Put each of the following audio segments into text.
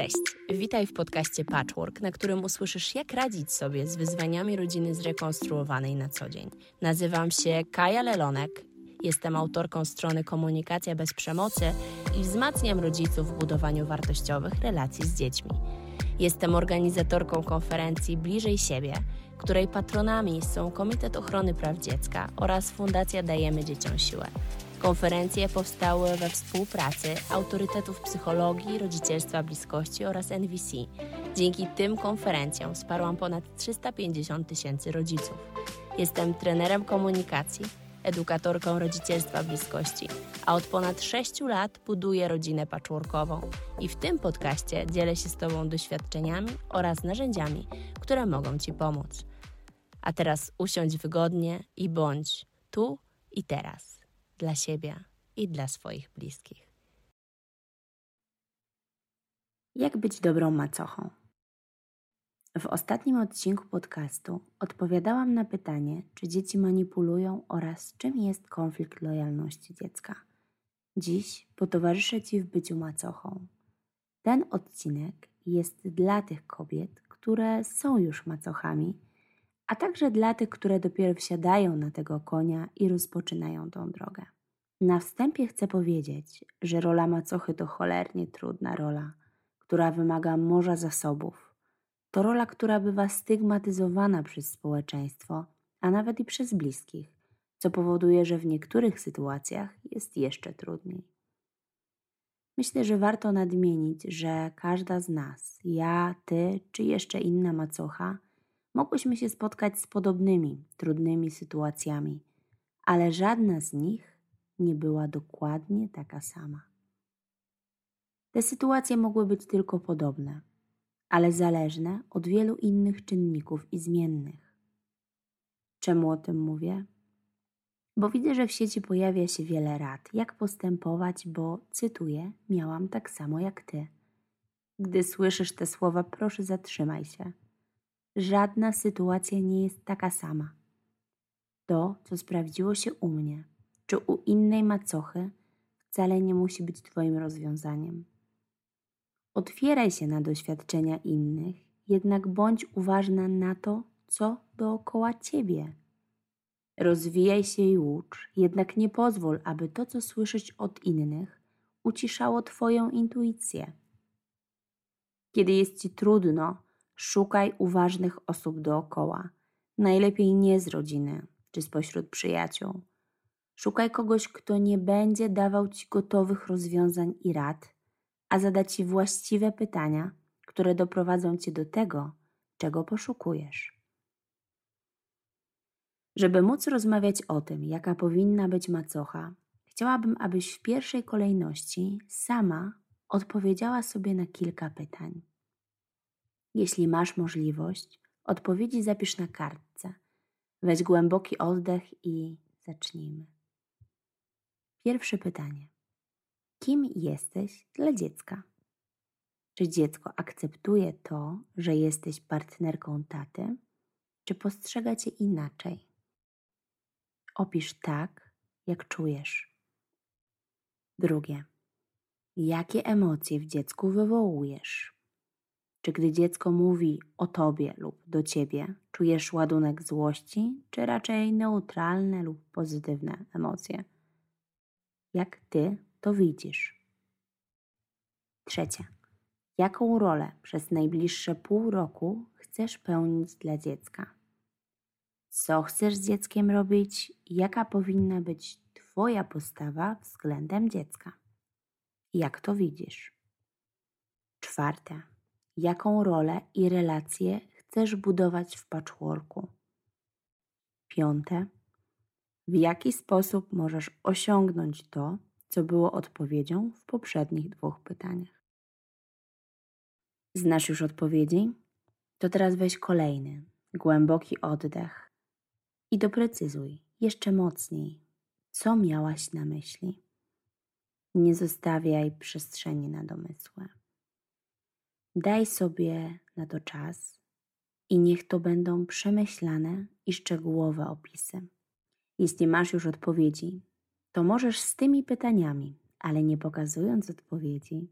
Cześć, witaj w podcaście Patchwork, na którym usłyszysz, jak radzić sobie z wyzwaniami rodziny zrekonstruowanej na co dzień. Nazywam się Kaja Lelonek, jestem autorką strony Komunikacja bez przemocy i wzmacniam rodziców w budowaniu wartościowych relacji z dziećmi. Jestem organizatorką konferencji Bliżej Siebie, której patronami są Komitet Ochrony Praw Dziecka oraz Fundacja Dajemy Dzieciom Siłę. Konferencje powstały we współpracy autorytetów psychologii, rodzicielstwa bliskości oraz NVC. Dzięki tym konferencjom wsparłam ponad 350 tysięcy rodziców. Jestem trenerem komunikacji, edukatorką rodzicielstwa bliskości, a od ponad 6 lat buduję rodzinę patchworkową i w tym podcaście dzielę się z Tobą doświadczeniami oraz narzędziami, które mogą Ci pomóc. A teraz usiądź wygodnie i bądź tu i teraz dla siebie i dla swoich bliskich. Jak być dobrą macochą? W ostatnim odcinku podcastu odpowiadałam na pytanie, czy dzieci manipulują oraz czym jest konflikt lojalności dziecka. Dziś potowarzyszę Ci w byciu macochą. Ten odcinek jest dla tych kobiet, które są już macochami, a także dla tych, które dopiero wsiadają na tego konia i rozpoczynają tą drogę. Na wstępie chcę powiedzieć, że rola macochy to cholernie trudna rola, która wymaga morza zasobów. To rola, która bywa stygmatyzowana przez społeczeństwo, a nawet i przez bliskich, co powoduje, że w niektórych sytuacjach jest jeszcze trudniej. Myślę, że warto nadmienić, że każda z nas, ja, ty czy jeszcze inna macocha, mogłyśmy się spotkać z podobnymi, trudnymi sytuacjami, ale żadna z nich nie była dokładnie taka sama. Te sytuacje mogły być tylko podobne, ale zależne od wielu innych czynników i zmiennych. Czemu o tym mówię? Bo widzę, że w sieci pojawia się wiele rad, jak postępować, bo cytuję: Miałam tak samo jak ty. Gdy słyszysz te słowa, proszę zatrzymaj się. Żadna sytuacja nie jest taka sama. To, co sprawdziło się u mnie, czy u innej macochy wcale nie musi być Twoim rozwiązaniem. Otwieraj się na doświadczenia innych, jednak bądź uważna na to, co dookoła Ciebie. Rozwijaj się i ucz, jednak nie pozwól, aby to, co słyszysz od innych, uciszało Twoją intuicję. Kiedy jest Ci trudno, szukaj uważnych osób dookoła, najlepiej nie z rodziny czy spośród przyjaciół. Szukaj kogoś, kto nie będzie dawał ci gotowych rozwiązań i rad, a zada ci właściwe pytania, które doprowadzą cię do tego, czego poszukujesz. Żeby móc rozmawiać o tym, jaka powinna być macocha, chciałabym, abyś w pierwszej kolejności sama odpowiedziała sobie na kilka pytań. Jeśli masz możliwość, odpowiedzi zapisz na kartce. Weź głęboki oddech i zacznijmy. Pierwsze pytanie. Kim jesteś dla dziecka? Czy dziecko akceptuje to, że jesteś partnerką taty, czy postrzega cię inaczej? Opisz tak, jak czujesz. Drugie. Jakie emocje w dziecku wywołujesz? Czy gdy dziecko mówi o tobie lub do ciebie, czujesz ładunek złości, czy raczej neutralne lub pozytywne emocje? jak ty to widzisz. Trzecie. Jaką rolę przez najbliższe pół roku chcesz pełnić dla dziecka? Co chcesz z dzieckiem robić? Jaka powinna być Twoja postawa względem dziecka? Jak to widzisz? Czwarte. Jaką rolę i relacje chcesz budować w patchworku? Piąte w jaki sposób możesz osiągnąć to, co było odpowiedzią w poprzednich dwóch pytaniach. Znasz już odpowiedzi? To teraz weź kolejny, głęboki oddech i doprecyzuj jeszcze mocniej, co miałaś na myśli. Nie zostawiaj przestrzeni na domysły. Daj sobie na to czas i niech to będą przemyślane i szczegółowe opisy. Jeśli masz już odpowiedzi, to możesz z tymi pytaniami, ale nie pokazując odpowiedzi,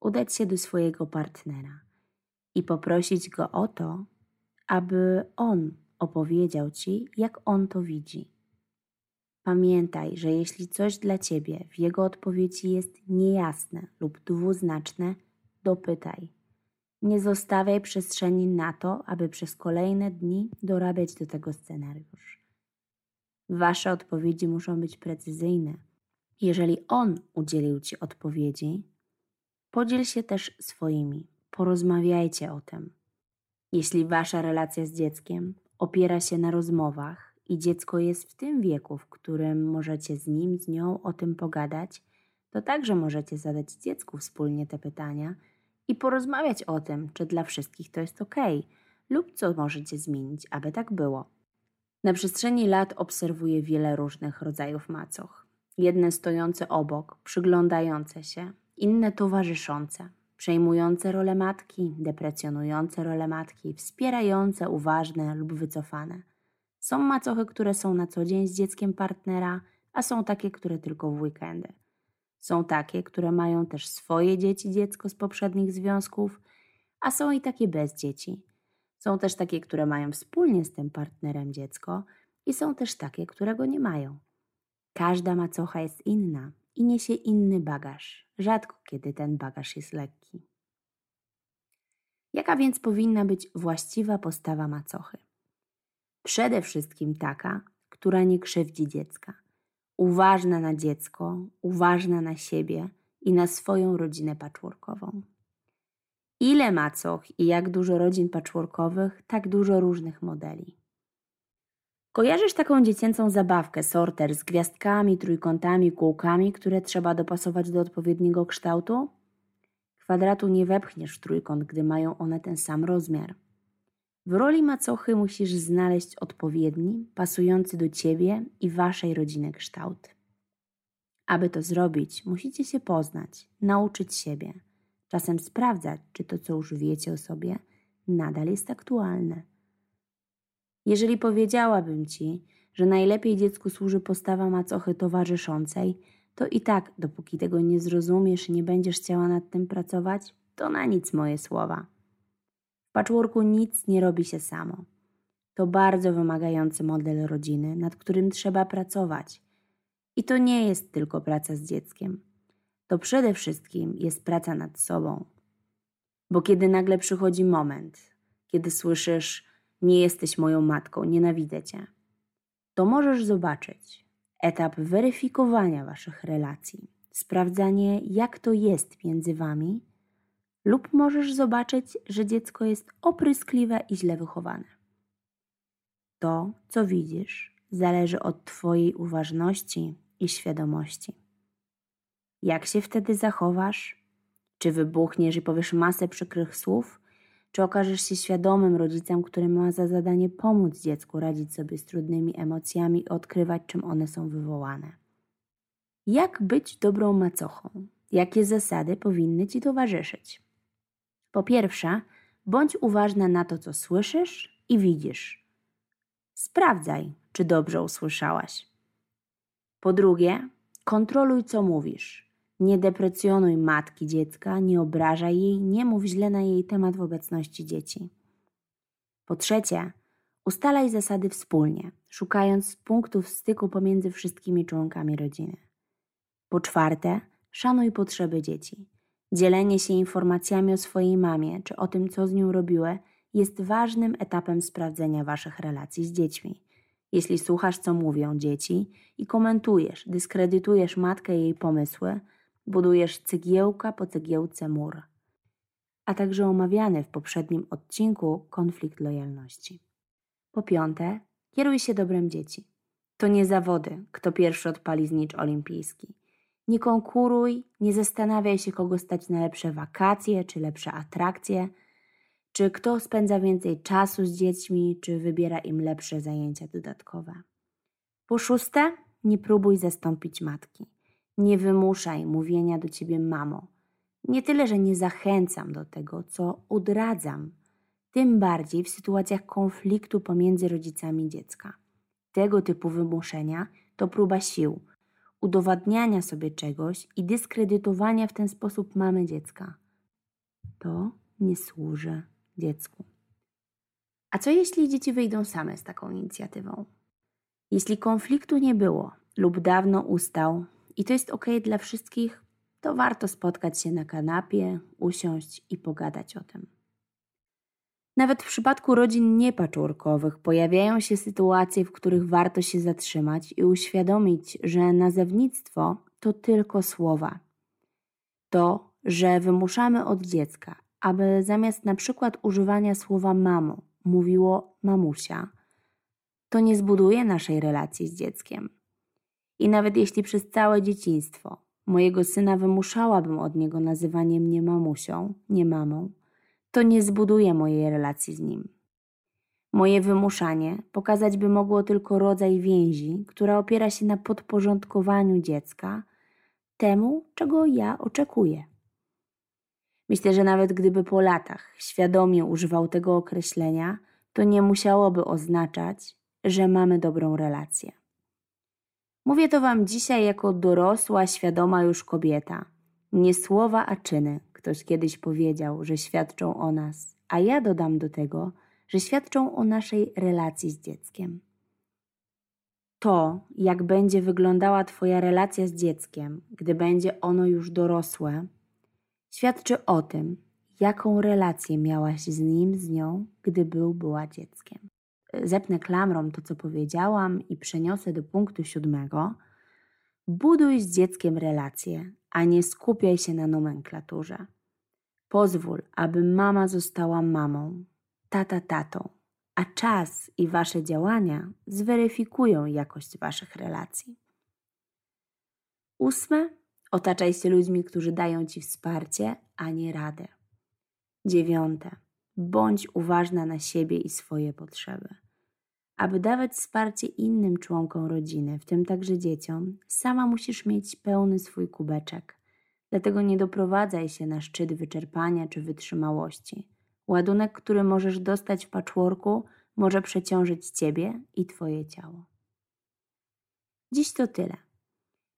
udać się do swojego partnera i poprosić go o to, aby on opowiedział ci, jak on to widzi. Pamiętaj, że jeśli coś dla ciebie w jego odpowiedzi jest niejasne lub dwuznaczne, dopytaj. Nie zostawiaj przestrzeni na to, aby przez kolejne dni dorabiać do tego scenariusz. Wasze odpowiedzi muszą być precyzyjne. Jeżeli on udzielił ci odpowiedzi, podziel się też swoimi. Porozmawiajcie o tym. Jeśli wasza relacja z dzieckiem opiera się na rozmowach i dziecko jest w tym wieku, w którym możecie z nim, z nią o tym pogadać, to także możecie zadać dziecku wspólnie te pytania i porozmawiać o tym, czy dla wszystkich to jest ok, lub co możecie zmienić, aby tak było. Na przestrzeni lat obserwuję wiele różnych rodzajów macoch. Jedne stojące obok, przyglądające się, inne towarzyszące, przejmujące rolę matki, deprecjonujące rolę matki, wspierające, uważne lub wycofane. Są macochy, które są na co dzień z dzieckiem partnera, a są takie, które tylko w weekendy. Są takie, które mają też swoje dzieci, dziecko z poprzednich związków, a są i takie bez dzieci. Są też takie, które mają wspólnie z tym partnerem dziecko, i są też takie, które go nie mają. Każda macocha jest inna i niesie inny bagaż. Rzadko kiedy ten bagaż jest lekki. Jaka więc powinna być właściwa postawa macochy? Przede wszystkim taka, która nie krzywdzi dziecka, uważna na dziecko, uważna na siebie i na swoją rodzinę patchworkową. Ile macoch i jak dużo rodzin patchworkowych, tak dużo różnych modeli. Kojarzysz taką dziecięcą zabawkę, sorter z gwiazdkami, trójkątami, kółkami, które trzeba dopasować do odpowiedniego kształtu? Kwadratu nie wepchniesz w trójkąt, gdy mają one ten sam rozmiar. W roli macochy musisz znaleźć odpowiedni, pasujący do ciebie i waszej rodziny kształt. Aby to zrobić, musicie się poznać, nauczyć siebie, czasem sprawdzać, czy to, co już wiecie o sobie, nadal jest aktualne. Jeżeli powiedziałabym ci, że najlepiej dziecku służy postawa macochy towarzyszącej, to i tak, dopóki tego nie zrozumiesz i nie będziesz chciała nad tym pracować, to na nic moje słowa. Patchworku nic nie robi się samo. To bardzo wymagający model rodziny, nad którym trzeba pracować. I to nie jest tylko praca z dzieckiem. To przede wszystkim jest praca nad sobą. Bo kiedy nagle przychodzi moment, kiedy słyszysz, nie jesteś moją matką, nienawidzę cię, to możesz zobaczyć etap weryfikowania waszych relacji, sprawdzanie, jak to jest między wami, lub możesz zobaczyć, że dziecko jest opryskliwe i źle wychowane. To, co widzisz, zależy od Twojej uważności i świadomości. Jak się wtedy zachowasz? Czy wybuchniesz i powiesz masę przykrych słów? Czy okażesz się świadomym rodzicem, który ma za zadanie pomóc dziecku radzić sobie z trudnymi emocjami i odkrywać, czym one są wywołane? Jak być dobrą macochą? Jakie zasady powinny ci towarzyszyć? Po pierwsze, bądź uważna na to, co słyszysz i widzisz. Sprawdzaj, czy dobrze usłyszałaś. Po drugie, kontroluj, co mówisz. Nie deprecjonuj matki dziecka, nie obrażaj jej, nie mów źle na jej temat w obecności dzieci. Po trzecie, ustalaj zasady wspólnie, szukając punktów styku pomiędzy wszystkimi członkami rodziny. Po czwarte, szanuj potrzeby dzieci. Dzielenie się informacjami o swojej mamie czy o tym, co z nią robiły, jest ważnym etapem sprawdzenia waszych relacji z dziećmi. Jeśli słuchasz, co mówią dzieci i komentujesz, dyskredytujesz matkę i jej pomysły, budujesz cegiełka po cegiełce mur, a także omawiany w poprzednim odcinku konflikt lojalności. Po piąte, kieruj się dobrem dzieci. To nie zawody, kto pierwszy odpali znicz olimpijski. Nie konkuruj, nie zastanawiaj się, kogo stać na lepsze wakacje czy lepsze atrakcje, czy kto spędza więcej czasu z dziećmi, czy wybiera im lepsze zajęcia dodatkowe. Po szóste, nie próbuj zastąpić matki. Nie wymuszaj mówienia do ciebie mamo. Nie tyle, że nie zachęcam do tego, co odradzam, tym bardziej w sytuacjach konfliktu pomiędzy rodzicami dziecka. Tego typu wymuszenia to próba sił – udowadniania sobie czegoś i dyskredytowania w ten sposób mamy dziecka. to nie służy dziecku. A co jeśli dzieci wyjdą same z taką inicjatywą? Jeśli konfliktu nie było lub dawno ustał i to jest ok dla wszystkich, to warto spotkać się na kanapie, usiąść i pogadać o tym. Nawet w przypadku rodzin niepaczurkowych pojawiają się sytuacje, w których warto się zatrzymać i uświadomić, że nazewnictwo to tylko słowa. To, że wymuszamy od dziecka, aby zamiast na przykład używania słowa mamo mówiło mamusia, to nie zbuduje naszej relacji z dzieckiem. I nawet jeśli przez całe dzieciństwo mojego syna wymuszałabym od niego nazywanie mnie mamusią, nie mamą, to nie zbuduje mojej relacji z nim. Moje wymuszanie pokazać by mogło tylko rodzaj więzi, która opiera się na podporządkowaniu dziecka temu, czego ja oczekuję. Myślę, że nawet gdyby po latach świadomie używał tego określenia, to nie musiałoby oznaczać, że mamy dobrą relację. Mówię to Wam dzisiaj jako dorosła, świadoma już kobieta. Nie słowa, a czyny. Ktoś kiedyś powiedział, że świadczą o nas, a ja dodam do tego, że świadczą o naszej relacji z dzieckiem. To, jak będzie wyglądała Twoja relacja z dzieckiem, gdy będzie ono już dorosłe, świadczy o tym, jaką relację miałaś z nim, z nią, gdy był, była dzieckiem. Zepnę klamrą to, co powiedziałam i przeniosę do punktu siódmego. Buduj z dzieckiem relacje, a nie skupiaj się na nomenklaturze. Pozwól, aby mama została mamą, tata tatą, a czas i wasze działania zweryfikują jakość waszych relacji. Ósme, otaczaj się ludźmi, którzy dają ci wsparcie, a nie radę. Dziewiąte, bądź uważna na siebie i swoje potrzeby. Aby dawać wsparcie innym członkom rodziny, w tym także dzieciom, sama musisz mieć pełny swój kubeczek. Dlatego nie doprowadzaj się na szczyt wyczerpania czy wytrzymałości. Ładunek, który możesz dostać w patchworku, może przeciążyć ciebie i twoje ciało. Dziś to tyle.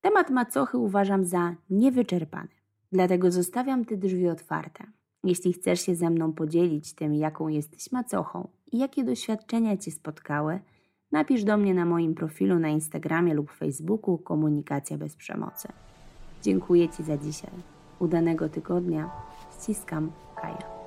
Temat macochy uważam za niewyczerpany, dlatego zostawiam te drzwi otwarte. Jeśli chcesz się ze mną podzielić tym, jaką jesteś macochą i jakie doświadczenia Cię spotkały, napisz do mnie na moim profilu na Instagramie lub Facebooku Komunikacja bez przemocy. Dziękuję Ci za dzisiaj. Udanego tygodnia. Ściskam Kaja.